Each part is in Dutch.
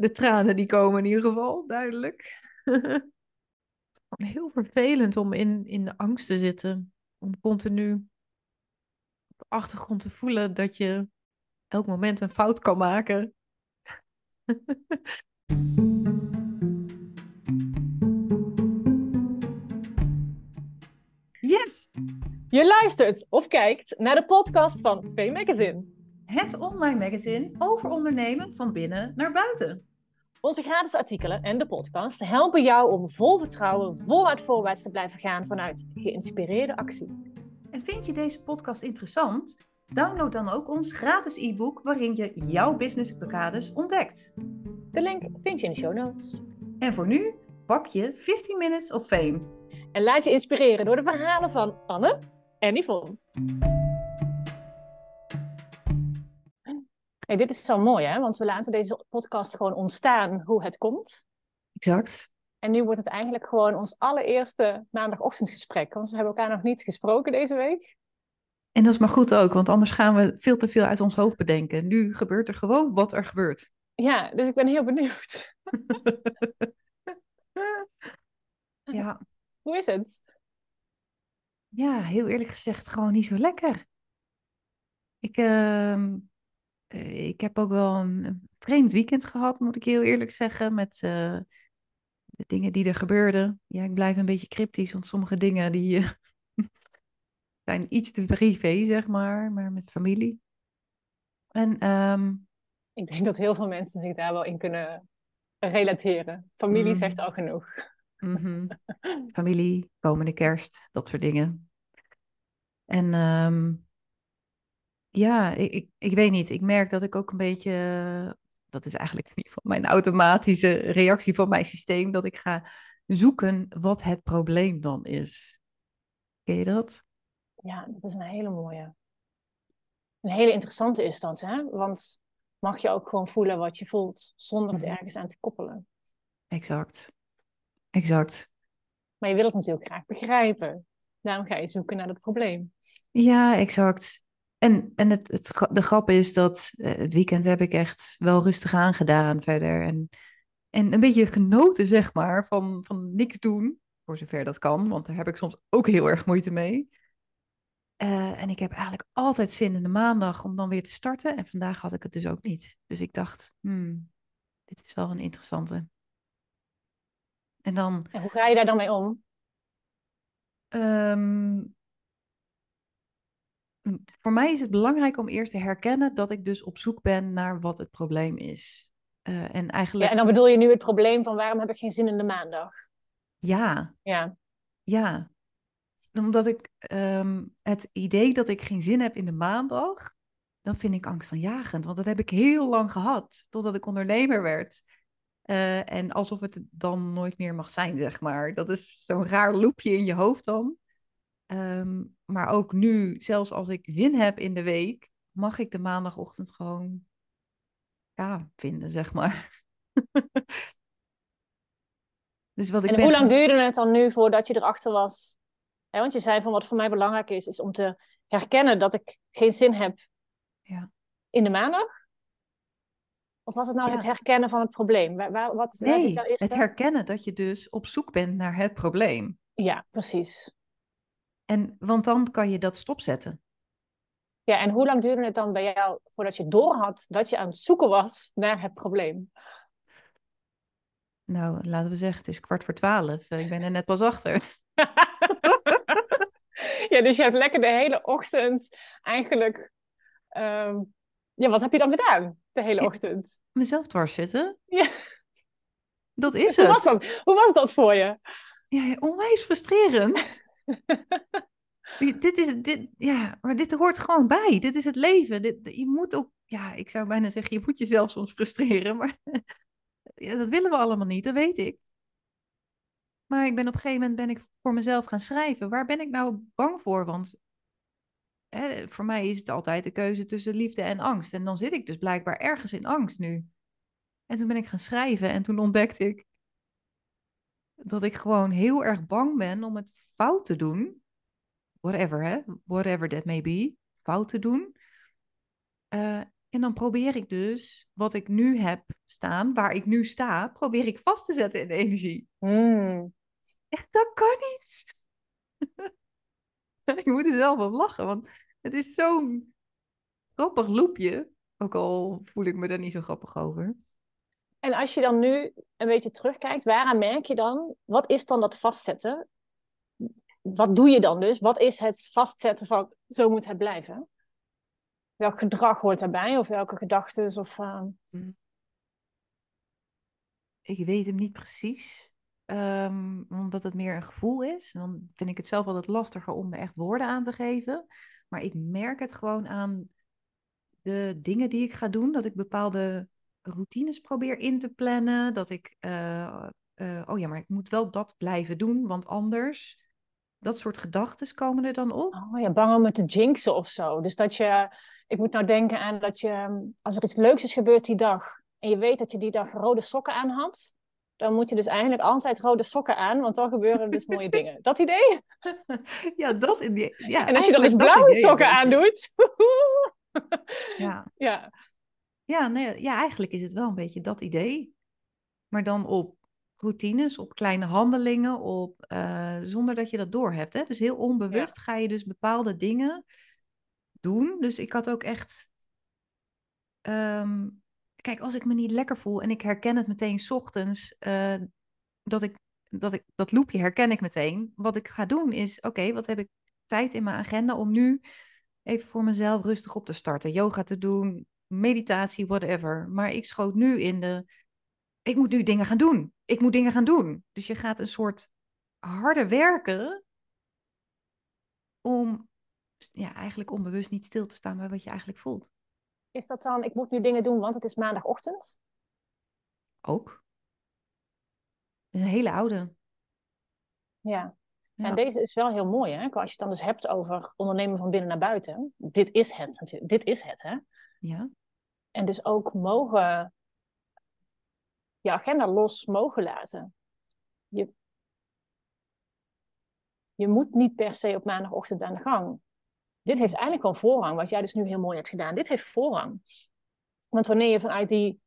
de tranen die komen in ieder geval, duidelijk. Heel vervelend om in, in de angst te zitten. Om continu op de achtergrond te voelen dat je elk moment een fout kan maken. yes! Je luistert of kijkt naar de podcast van V Magazine. Het online magazine over ondernemen van binnen naar buiten. Onze gratis artikelen en de podcast helpen jou om vol vertrouwen, voluit voorwaarts te blijven gaan vanuit geïnspireerde actie. En vind je deze podcast interessant? Download dan ook ons gratis e-book waarin je jouw business blokkades ontdekt. De link vind je in de show notes. En voor nu pak je 15 Minutes of Fame. En laat je inspireren door de verhalen van Anne en Yvonne. Hey, dit is zo mooi, hè? Want we laten deze podcast gewoon ontstaan hoe het komt. Exact. En nu wordt het eigenlijk gewoon ons allereerste maandagochtendgesprek. Want we hebben elkaar nog niet gesproken deze week. En dat is maar goed ook, want anders gaan we veel te veel uit ons hoofd bedenken. Nu gebeurt er gewoon wat er gebeurt. Ja, dus ik ben heel benieuwd. ja. Hoe is het? Ja, heel eerlijk gezegd, gewoon niet zo lekker. Ik, uh, ik heb ook wel een vreemd weekend gehad, moet ik heel eerlijk zeggen, met uh, de dingen die er gebeurden. Ja, ik blijf een beetje cryptisch, want sommige dingen die uh, zijn iets te privé, zeg maar, maar met familie. En um, ik denk dat heel veel mensen zich daar wel in kunnen relateren. Familie mm. zegt al genoeg. Mm -hmm. Familie, komende kerst, dat soort dingen. En um, ja, ik, ik, ik, weet niet. Ik merk dat ik ook een beetje. Dat is eigenlijk in ieder geval mijn automatische reactie van mijn systeem. Dat ik ga zoeken wat het probleem dan is. Ken je dat? Ja, dat is een hele mooie. Een hele interessante is dat, hè? Want mag je ook gewoon voelen wat je voelt zonder het ergens aan te koppelen. Exact. Exact. Maar je wil het natuurlijk graag begrijpen. Daarom ga je zoeken naar het probleem. Ja, exact. En, en het, het, de grap is dat uh, het weekend heb ik echt wel rustig aangedaan verder. En, en een beetje genoten, zeg maar, van, van niks doen. Voor zover dat kan, want daar heb ik soms ook heel erg moeite mee. Uh, en ik heb eigenlijk altijd zin in de maandag om dan weer te starten. En vandaag had ik het dus ook niet. Dus ik dacht, hmm, dit is wel een interessante. En dan. En hoe ga je daar dan mee om? Um, voor mij is het belangrijk om eerst te herkennen dat ik dus op zoek ben naar wat het probleem is. Uh, en, eigenlijk... ja, en dan bedoel je nu het probleem van waarom heb ik geen zin in de maandag? Ja. Ja. Ja. Omdat ik um, het idee dat ik geen zin heb in de maandag, dan vind ik angstaanjagend. Want dat heb ik heel lang gehad, totdat ik ondernemer werd. Uh, en alsof het dan nooit meer mag zijn, zeg maar. Dat is zo'n raar loopje in je hoofd dan. Um, maar ook nu, zelfs als ik zin heb in de week, mag ik de maandagochtend gewoon ja, vinden, zeg maar. dus wat ik en hoe lang duurde het dan nu voordat je erachter was? Want je zei van wat voor mij belangrijk is, is om te herkennen dat ik geen zin heb ja. in de maandag. Of was het nou ja. het herkennen van het probleem? Waar, wat, nee, het herkennen dat je dus op zoek bent naar het probleem. Ja, precies. En, want dan kan je dat stopzetten. Ja, en hoe lang duurde het dan bij jou voordat je doorhad dat je aan het zoeken was naar het probleem? Nou, laten we zeggen, het is kwart voor twaalf. Ik ben er net pas achter. ja, dus je hebt lekker de hele ochtend eigenlijk... Um, ja, wat heb je dan gedaan de hele ochtend? Mezelf dwars zitten. Ja. Dat is Hoe het. Was dat? Hoe was dat voor je? Ja, onwijs frustrerend. dit is, dit, ja, maar dit hoort gewoon bij. Dit is het leven. Dit, je moet ook, ja, ik zou bijna zeggen, je moet jezelf soms frustreren, maar ja, dat willen we allemaal niet, dat weet ik. Maar ik ben op een gegeven moment ben ik voor mezelf gaan schrijven. Waar ben ik nou bang voor? Want hè, voor mij is het altijd de keuze tussen liefde en angst. En dan zit ik dus blijkbaar ergens in angst nu. En toen ben ik gaan schrijven en toen ontdekte ik dat ik gewoon heel erg bang ben om het fout te doen. Whatever, hè? Whatever that may be. Fout te doen. Uh, En dan probeer ik dus wat ik nu heb staan, waar ik nu sta, probeer ik vast te zetten in de energie. Hmm. Echt, dat kan niet. ik moet er zelf op lachen, want het is zo'n grappig loopje. Ook al voel ik me daar niet zo grappig over. En als je dan nu een beetje terugkijkt, waaraan merk je dan, wat is dan dat vastzetten? Wat doe je dan dus? Wat is het vastzetten van zo moet het blijven? Welk gedrag hoort daarbij? Of welke gedachten? Of, uh... Ik weet hem niet precies. Um, omdat het meer een gevoel is. Dan vind ik het zelf altijd lastiger om er echt woorden aan te geven. Maar ik merk het gewoon aan de dingen die ik ga doen. Dat ik bepaalde routines probeer in te plannen. Dat ik, uh, uh, oh ja, maar ik moet wel dat blijven doen, want anders. Dat soort gedachten komen er dan op. Oh ja, bang om het te jinxen of zo. Dus dat je, ik moet nou denken aan dat je, als er iets leuks is gebeurd die dag. En je weet dat je die dag rode sokken aan had. Dan moet je dus eigenlijk altijd rode sokken aan, want dan gebeuren dus mooie dingen. Dat idee? Ja, dat idee. Ja, en als je dan eens blauwe sokken aandoet. ja. ja. Ja, nee, ja, eigenlijk is het wel een beetje dat idee. Maar dan op routines, op kleine handelingen, op, uh, zonder dat je dat doorhebt. Hè? Dus heel onbewust ga je dus bepaalde dingen doen. Dus ik had ook echt. Um, kijk, als ik me niet lekker voel en ik herken het meteen s ochtends, uh, dat ik dat ik dat loopje herken ik meteen. Wat ik ga doen is, oké, wat heb ik tijd in mijn agenda om nu even voor mezelf rustig op te starten, yoga te doen, meditatie, whatever. Maar ik schoot nu in de, ik moet nu dingen gaan doen. Ik moet dingen gaan doen. Dus je gaat een soort harder werken om ja, eigenlijk onbewust niet stil te staan bij wat je eigenlijk voelt. Is dat dan, ik moet nu dingen doen, want het is maandagochtend? Ook. Dat is een hele oude. Ja. ja. En deze is wel heel mooi, hè? Als je het dan dus hebt over ondernemen van binnen naar buiten. Dit is het natuurlijk. Dit is het, hè? Ja. En dus ook mogen je agenda los mogen laten. Je, je moet niet per se op maandagochtend aan de gang. Dit heeft eigenlijk wel voorrang, wat jij dus nu heel mooi hebt gedaan. Dit heeft voorrang. Want wanneer je vanuit die,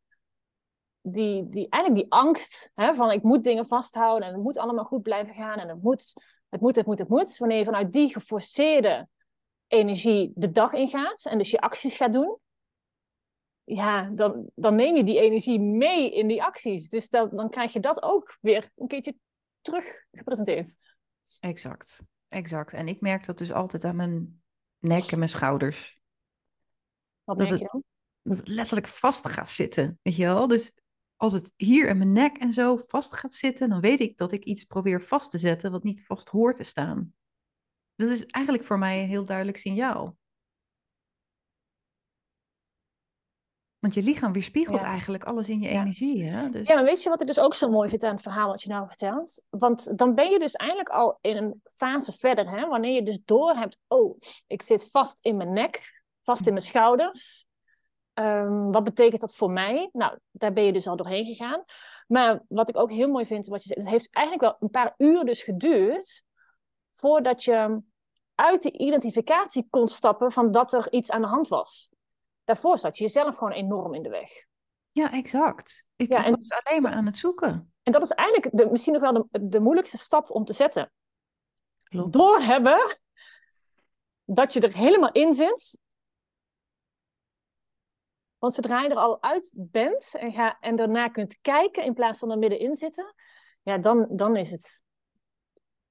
die, die eigenlijk die angst hè, van ik moet dingen vasthouden en het moet allemaal goed blijven gaan en het moet, het moet, het moet, het moet. Wanneer je vanuit die geforceerde energie de dag ingaat en dus je acties gaat doen, ja, dan, dan neem je die energie mee in die acties. Dus dan, dan krijg je dat ook weer een keertje terug gepresenteerd. Exact, exact. En ik merk dat dus altijd aan mijn nek en mijn schouders. Wat dat merk je dan? dat het letterlijk vast gaat zitten, weet je wel? Dus als het hier in mijn nek en zo vast gaat zitten, dan weet ik dat ik iets probeer vast te zetten wat niet vast hoort te staan. Dat is eigenlijk voor mij een heel duidelijk signaal. Want je lichaam weerspiegelt ja. eigenlijk alles in je ja. energie. Hè? Dus... Ja, maar weet je wat ik dus ook zo mooi vind aan het verhaal wat je nou vertelt? Want dan ben je dus eigenlijk al in een fase verder. Hè? Wanneer je dus door hebt, oh, ik zit vast in mijn nek, vast in mijn schouders. Um, wat betekent dat voor mij? Nou, daar ben je dus al doorheen gegaan. Maar wat ik ook heel mooi vind, wat je zegt, het heeft eigenlijk wel een paar uur dus geduurd voordat je uit de identificatie kon stappen van dat er iets aan de hand was daarvoor zat je jezelf gewoon enorm in de weg. Ja, exact. Ik ja, was alleen maar aan het zoeken. En dat is eigenlijk de, misschien nog wel de, de moeilijkste stap om te zetten. Klopt. Doorhebben dat je er helemaal in zit. Want zodra je er al uit bent en, ga, en daarna kunt kijken in plaats van er middenin zitten, ja, dan, dan is het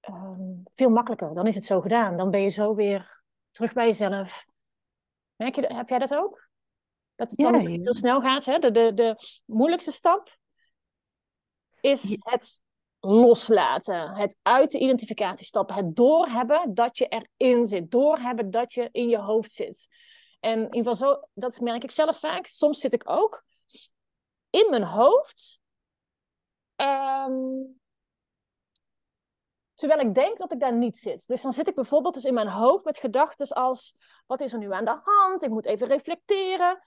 um, veel makkelijker. Dan is het zo gedaan. Dan ben je zo weer terug bij jezelf. Merk je, heb jij dat ook? Dat het dan heel snel gaat. Hè? De, de, de moeilijkste stap is het loslaten. Het uit de identificatie stappen. Het doorhebben dat je erin zit. Doorhebben dat je in je hoofd zit. En in ieder geval zo, dat merk ik zelf vaak. Soms zit ik ook in mijn hoofd. Um, Terwijl ik denk dat ik daar niet zit. Dus dan zit ik bijvoorbeeld dus in mijn hoofd met gedachten als: wat is er nu aan de hand? Ik moet even reflecteren.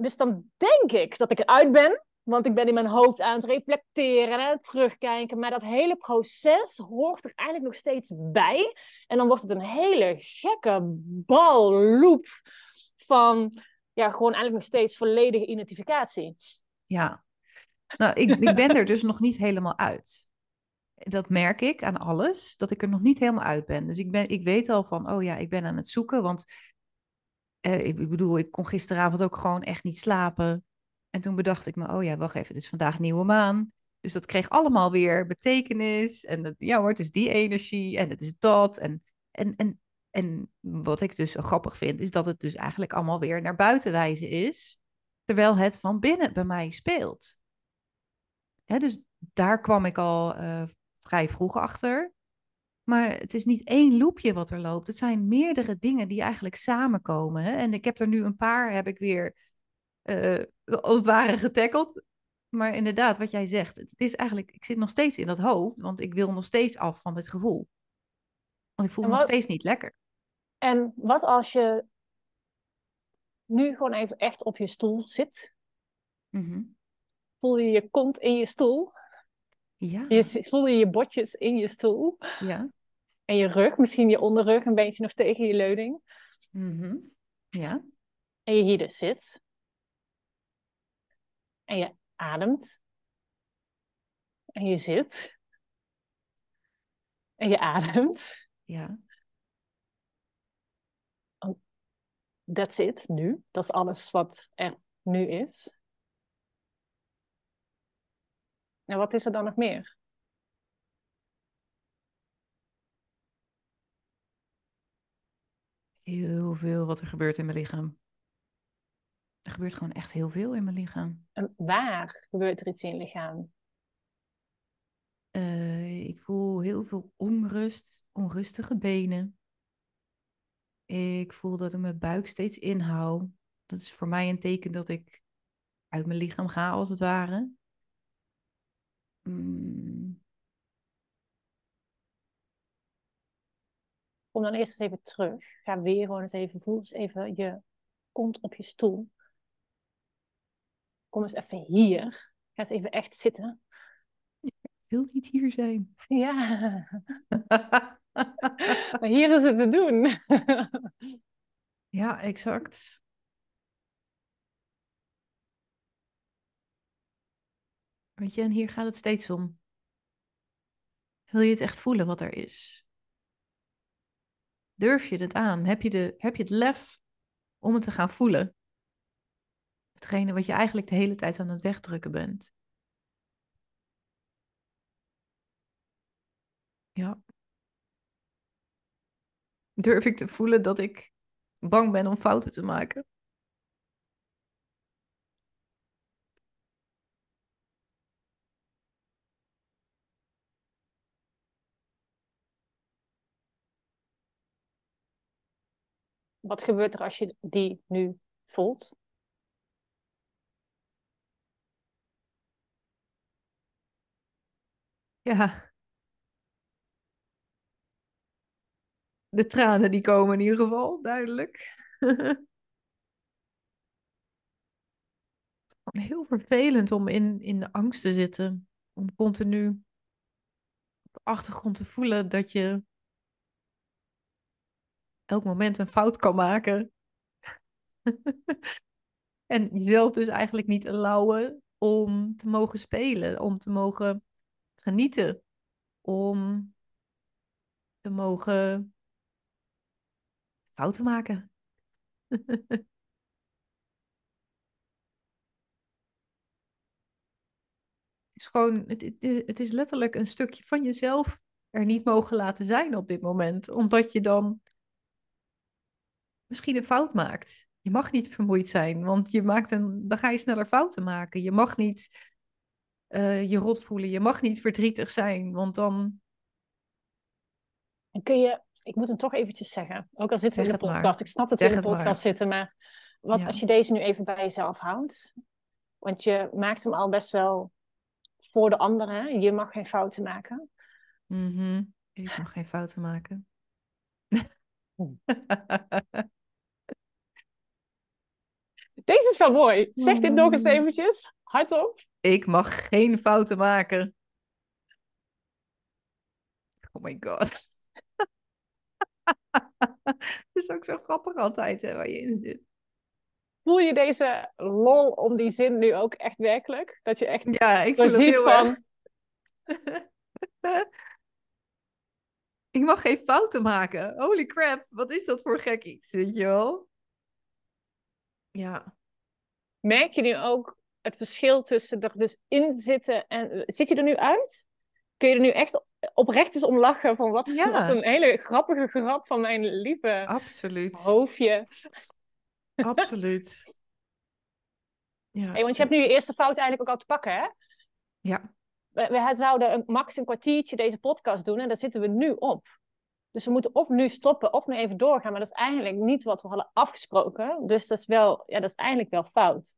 Dus dan denk ik dat ik eruit ben, want ik ben in mijn hoofd aan het reflecteren en terugkijken. Maar dat hele proces hoort er eigenlijk nog steeds bij. En dan wordt het een hele gekke balloop van ja, gewoon eigenlijk nog steeds volledige identificatie. Ja. Nou, ik, ik ben er dus nog niet helemaal uit. Dat merk ik aan alles, dat ik er nog niet helemaal uit ben. Dus ik, ben, ik weet al van, oh ja, ik ben aan het zoeken. Want eh, ik, bedoel, ik kon gisteravond ook gewoon echt niet slapen. En toen bedacht ik me, oh ja, wacht even, het is vandaag nieuwe maan. Dus dat kreeg allemaal weer betekenis. En dat, ja hoor, het is die energie en het is dat. En, en, en, en wat ik dus grappig vind, is dat het dus eigenlijk allemaal weer naar buiten wijzen is. Terwijl het van binnen bij mij speelt. Hè, dus daar kwam ik al uh, vrij vroeg achter. Maar het is niet één loopje wat er loopt. Het zijn meerdere dingen die eigenlijk samenkomen. Hè? En ik heb er nu een paar, heb ik weer uh, als het ware getackeld. Maar inderdaad, wat jij zegt, het is eigenlijk, ik zit nog steeds in dat hoofd, want ik wil nog steeds af van dit gevoel. Want ik voel me nog steeds niet lekker. En wat als je nu gewoon even echt op je stoel zit? Mm Voel je je kont in je stoel? Ja. Je, voel je je botjes in je stoel? Ja. En je rug, misschien je onderrug een beetje nog tegen je leuning? Mm Ja. En je hier dus zit. En je ademt. En je zit. En je ademt. Ja. That's it, nu. Dat is alles wat er nu is. En wat is er dan nog meer? Heel veel wat er gebeurt in mijn lichaam. Er gebeurt gewoon echt heel veel in mijn lichaam. En waar gebeurt er iets in je lichaam? Uh, ik voel heel veel onrust, onrustige benen. Ik voel dat ik mijn buik steeds inhoud. Dat is voor mij een teken dat ik uit mijn lichaam ga, als het ware. Mm. Kom dan eerst eens even terug. Ga weer gewoon eens even, voel eens even je kont op je stoel. Kom eens even hier. Ga eens even echt zitten. Ik wil niet hier zijn. Ja. maar hier is het te doen. ja, exact. Weet je, en hier gaat het steeds om. Wil je het echt voelen wat er is? Durf je het aan? Heb je, de, heb je het lef om het te gaan voelen? Hetgene wat je eigenlijk de hele tijd aan het wegdrukken bent. Ja. Durf ik te voelen dat ik bang ben om fouten te maken? Wat gebeurt er als je die nu voelt? Ja. De tranen die komen in ieder geval, duidelijk. Heel vervelend om in, in de angst te zitten. Om continu op de achtergrond te voelen dat je elk moment een fout kan maken. en jezelf dus eigenlijk niet allowen om te mogen spelen, om te mogen genieten, om te mogen fouten maken. is gewoon, het, het is letterlijk een stukje van jezelf er niet mogen laten zijn op dit moment, omdat je dan misschien een fout maakt. Je mag niet vermoeid zijn, want je maakt een, dan ga je sneller fouten maken. Je mag niet uh, je rot voelen. Je mag niet verdrietig zijn, want dan. En kun je, ik moet hem toch eventjes zeggen, ook al zitten we in de podcast. Ik snap dat we in de podcast zitten, maar wat als je deze nu even bij jezelf houdt? Want je maakt hem al best wel voor de anderen. Je mag geen fouten maken. Mm Ik mag geen fouten maken. Deze is wel mooi. Zeg dit nog eens eventjes, hardop. Ik mag geen fouten maken. Oh my god. Het is ook zo grappig altijd hè, waar je in zit. voel je deze lol om die zin nu ook echt werkelijk? Dat je echt Ja, ik voel het heel van... Ik mag geen fouten maken. Holy crap, wat is dat voor gek iets, weet je wel? Ja. Merk je nu ook het verschil tussen er dus in zitten en... Zit je er nu uit? Kun je er nu echt oprecht eens om lachen van wat, Ja. wat een hele grappige grap van mijn lieve Absoluut. hoofdje. Absoluut. Ja. Hey, want je hebt nu je eerste fout eigenlijk ook al te pakken, hè? Ja. We, we zouden een, max een kwartiertje deze podcast doen en daar zitten we nu op. Dus we moeten of nu stoppen of nu even doorgaan. Maar dat is eigenlijk niet wat we hadden afgesproken. Dus dat is, wel, ja, dat is eigenlijk wel fout.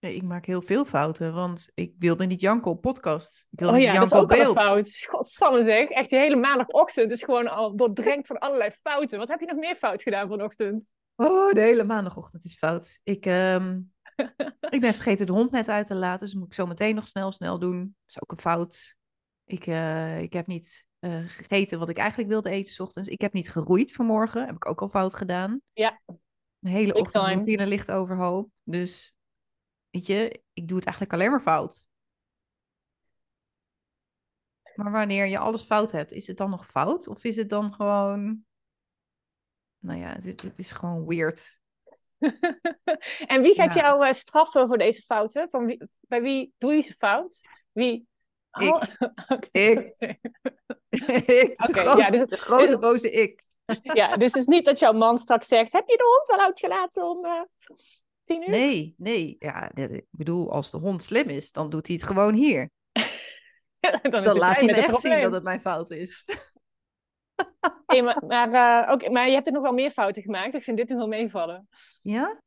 Nee, ik maak heel veel fouten, want ik wilde niet janken op podcast. Ik wilde Oh niet ja, dat is ook een fout. Godsamme zeg. Echt je hele maandagochtend is gewoon al doordrenkt van allerlei fouten. Wat heb je nog meer fout gedaan vanochtend? Oh, de hele maandagochtend is fout. Ik, ehm, ik ben vergeten de hond net uit te laten, dus moet ik zo meteen nog snel, snel doen. Dat is ook een fout. Ik, eh, ik heb niet eh, gegeten wat ik eigenlijk wilde eten 's ochtends. Ik heb niet geroeid vanmorgen, heb ik ook al fout gedaan. Ja. Mijn hele ochtendroutine ligt overhoop. Dus, weet je, ik doe het eigenlijk alleen maar fout. Maar wanneer je alles fout hebt, is het dan nog fout? Of is het dan gewoon... Nou ja, het is, het is gewoon weird. en wie gaat Ja. jou eh, straffen voor deze fouten? Van wie, bij wie doe je ze fout? Wie? Ik. Oké. Ik. ik, grote, ja, de grote boze ik. Ja, dus het is niet dat jouw man straks zegt: Heb je de hond wel uitgelaten om eh, tien uur? Nee, nee. Ja, ik bedoel, als de hond slim is, dan doet hij het gewoon hier. dan laat hij me echt zien dat het mijn fout is. Hey, maar, maar, eh, maar je hebt er nog wel meer fouten gemaakt. Ik vind dit nog wel meevallen. Ja?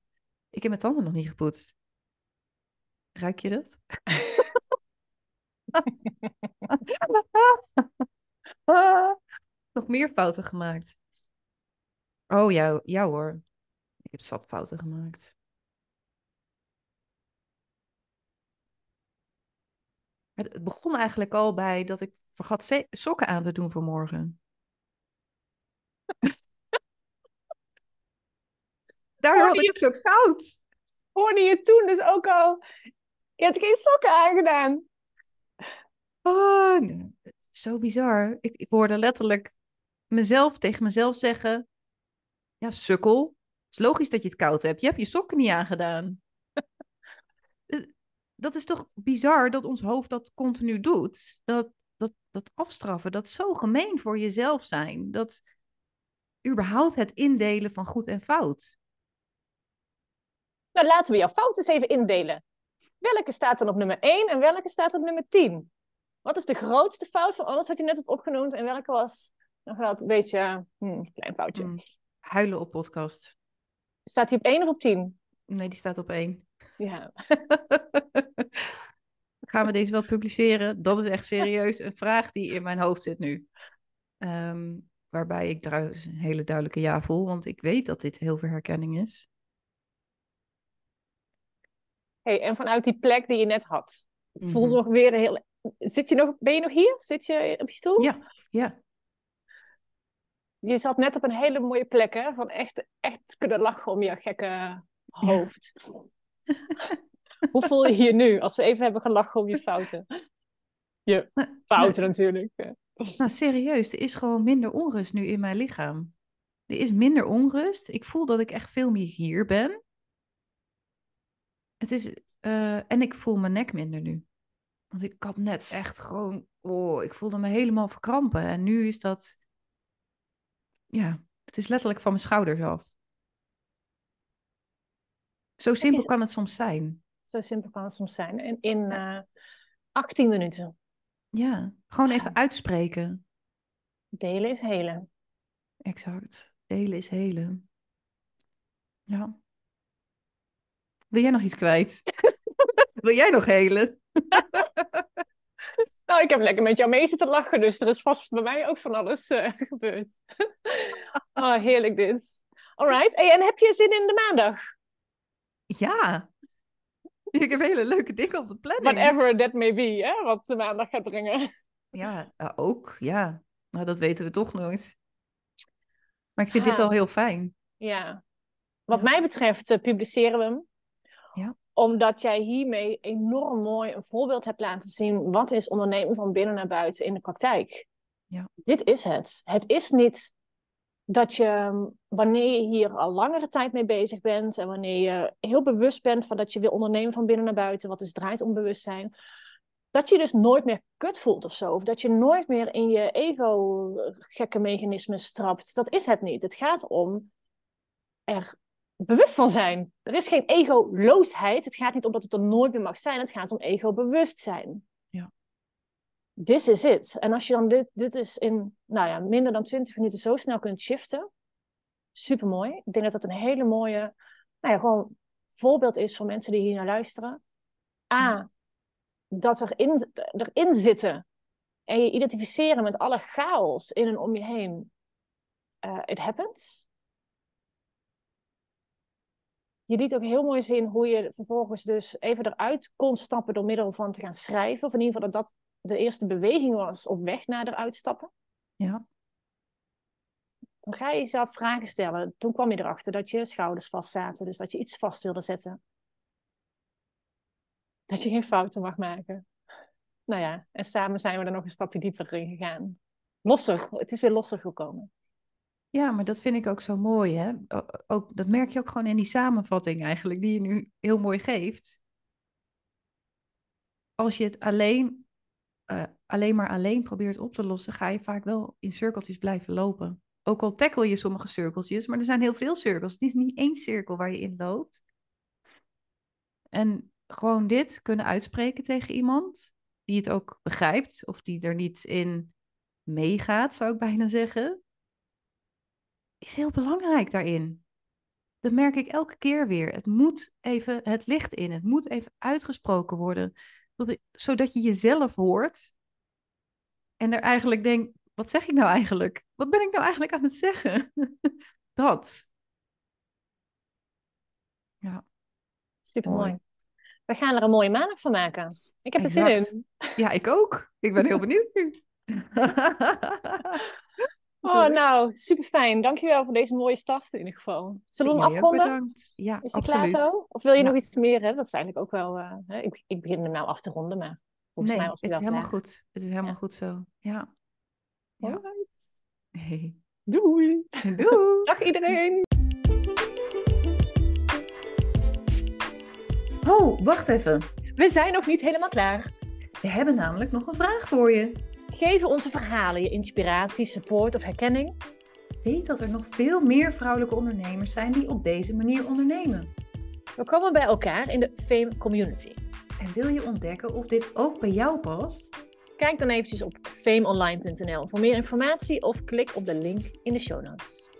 Ik heb mijn tanden nog niet gepoetst. Ruik je dat? nog meer fouten gemaakt. Oh ja, ja hoor. Ik heb zat fouten gemaakt. Het begon eigenlijk al bij dat ik vergat sokken aan te doen vanmorgen. Daardoor had Hoorde ik het zo koud. Hoorde je toen dus ook al? Je hebt geen sokken aangedaan. Oh, zo bizar. Ik, ik hoorde letterlijk mezelf tegen mezelf zeggen: Ja, sukkel. Het is logisch dat je het koud hebt. Je hebt je sokken niet aangedaan. Eh, dat is toch bizar dat ons hoofd dat continu doet? Dat, dat, dat afstraffen, dat zo gemeen voor jezelf zijn. Dat überhaupt het indelen van goed en fout. Nou, laten we jouw fouten eens even indelen. Welke staat er op nummer 1 en welke staat op nummer 10? Wat is de grootste fout van alles wat je net hebt opgenoemd en welke was nog wel een beetje hmm, klein foutje? Hmm, Huilen op podcast. Staat die op 1 of op 10? Nee, die staat op één. Ja. Gaan we deze wel publiceren? Dat is echt serieus een vraag die in mijn hoofd zit nu. Ehm, waarbij ik trouwens een hele duidelijke ja voel, want ik weet dat dit heel veel herkenning is. Hey, en vanuit die plek die je net had, voel Mhm. nog weer heel. Zit je nog, ben je nog hier? Zit je op je stoel? Ja, ja. Je zat net op een hele mooie plek, hè? Van echt, echt kunnen lachen om je gekke hoofd. Hoe voel je je nu, als we even hebben gelachen om je fouten? Je Nou, fouten natuurlijk. Nou, serieus, er is gewoon minder onrust nu in mijn lichaam. Er is minder onrust. Ik voel dat ik echt veel meer hier ben. Het is, eh, en ik voel mijn nek minder nu. Want ik had net echt gewoon, oh, ik voelde me helemaal verkrampen. En nu is dat, ja, het is letterlijk van mijn schouders af. Zo simpel kan het soms zijn. Zo simpel kan het soms zijn. En in eh 18 minuten. Ja, gewoon even uitspreken. Delen is helen. Exact. Delen is helen. Ja. Wil jij nog iets kwijt? Wil jij nog helen? Nou, ik heb lekker met jou mee zitten lachen, dus er is vast bij mij ook van alles eh, gebeurd. oh, heerlijk dit. Alright, hey, en heb je zin in de maandag? Ja. Ik heb hele leuke dingen op de planning. Whatever that may be, hè? Wat de maandag gaat brengen. Ja, eh, ook. Ja. Nou, dat weten we toch nooit. Maar ik vind dit al heel fijn. Ja. Wat Ja. mij betreft eh, publiceren we hem. Omdat jij hiermee enorm mooi een voorbeeld hebt laten zien. Wat is ondernemen van binnen naar buiten in de praktijk? Ja. Dit is het. Het is niet dat je, wanneer je hier al langere tijd mee bezig bent. En wanneer je heel bewust bent van dat je wil ondernemen van binnen naar buiten. Wat dus draait om bewustzijn. Dat je dus nooit meer kut voelt of zo. Of dat je nooit meer in je ego gekke mechanismes trapt. Dat is het niet. Het gaat om er bewust van zijn. Er is geen egoloosheid. Het gaat niet om dat het er nooit meer mag zijn. Het gaat om ego-bewustzijn. Ja. This is it. En als je dan dit, dit is in nou ja, minder dan 20 minuten zo snel kunt shiften. Super mooi. Ik denk dat dat een hele mooie, nou ja, gewoon voorbeeld is voor mensen die hier naar luisteren. A, dat erin, erin zitten en je identificeren met alle chaos in en om je heen. Uh, it happens. Je liet ook heel mooi zien hoe je vervolgens dus even eruit kon stappen door middel van te gaan schrijven. Of in ieder geval dat dat de eerste beweging was op weg naar eruit stappen. Ja. Dan ga je jezelf vragen stellen. Toen kwam je erachter dat je schouders vast zaten. Dus dat je iets vast wilde zetten. Dat je geen fouten mag maken. Nou ja, en samen zijn we er nog een stapje dieper in gegaan. Losser, het is weer losser gekomen. Ja, maar dat vind ik ook zo mooi, hè? Ook, dat merk je ook gewoon in die samenvatting eigenlijk, die je nu heel mooi geeft. Als je het alleen, uh, alleen maar alleen probeert op te lossen, ga je vaak wel in cirkeltjes blijven lopen. Ook al tackle je sommige cirkeltjes, maar er zijn heel veel cirkels. Het is niet één cirkel waar je in loopt. En gewoon dit kunnen uitspreken tegen iemand die het ook begrijpt, of die er niet in meegaat, zou ik bijna zeggen is heel belangrijk daarin. Dat merk ik elke keer weer. Het moet even het licht in. Het moet even uitgesproken worden. Zodat je jezelf hoort. En er eigenlijk denkt, wat zeg ik nou eigenlijk? Wat ben ik nou eigenlijk aan het zeggen? Dat. Ja. Super mooi. We gaan er een mooie maandag van maken. Ik heb exact. er zin in. Ja, ik ook. Ik ben heel benieuwd nu. Oh, nou, super fijn. Dankjewel voor deze mooie start in ieder geval. Zullen we hem afronden? Ja, is die absoluut. klaar zo? Of wil je ja. nog iets meer? Hè? Dat is eigenlijk ook wel... Uh, hè? Ik, ik begin hem nou af te ronden, maar volgens nee, mij was het het is helemaal klaar. goed. Het is helemaal Ja. goed zo. Ja. ja. Hey. Doei. Doei. Dag iedereen. Oh, wacht even. We zijn nog niet helemaal klaar. We hebben namelijk nog een vraag voor je. Geven onze verhalen je inspiratie, support of herkenning? Weet dat er nog veel meer vrouwelijke ondernemers zijn die op deze manier ondernemen. We komen bij elkaar in de Fame Community. En wil je ontdekken of dit ook bij jou past? Kijk dan eventjes op fameonline.nl voor meer informatie of klik op de link in de show notes.